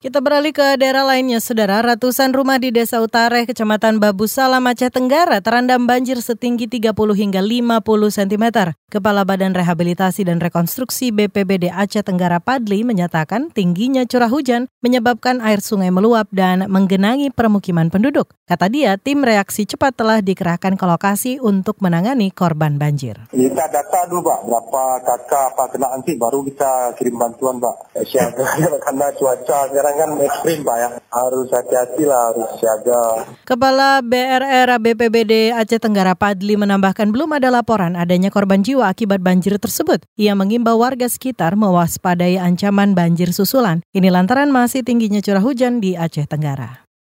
Kita beralih ke daerah lainnya, Saudara. Ratusan rumah di Desa Utare, Kecamatan Babu Salam, Aceh Tenggara terendam banjir setinggi 30 hingga 50 cm. Kepala Badan Rehabilitasi dan Rekonstruksi BPBD Aceh Tenggara Padli menyatakan tingginya curah hujan menyebabkan air sungai meluap dan menggenangi permukiman penduduk. Kata dia, tim reaksi cepat telah dikerahkan ke lokasi untuk menangani korban banjir. Kita data dulu, Pak, berapa kakak apa kena nanti baru kita kirim bantuan, Pak. Karena cuaca kan ekstrim Pak ya. Harus hati-hati lah, harus siaga. Kepala BRR BPBD Aceh Tenggara Padli menambahkan belum ada laporan adanya korban jiwa akibat banjir tersebut. Ia mengimbau warga sekitar mewaspadai ancaman banjir susulan. Ini lantaran masih tingginya curah hujan di Aceh Tenggara.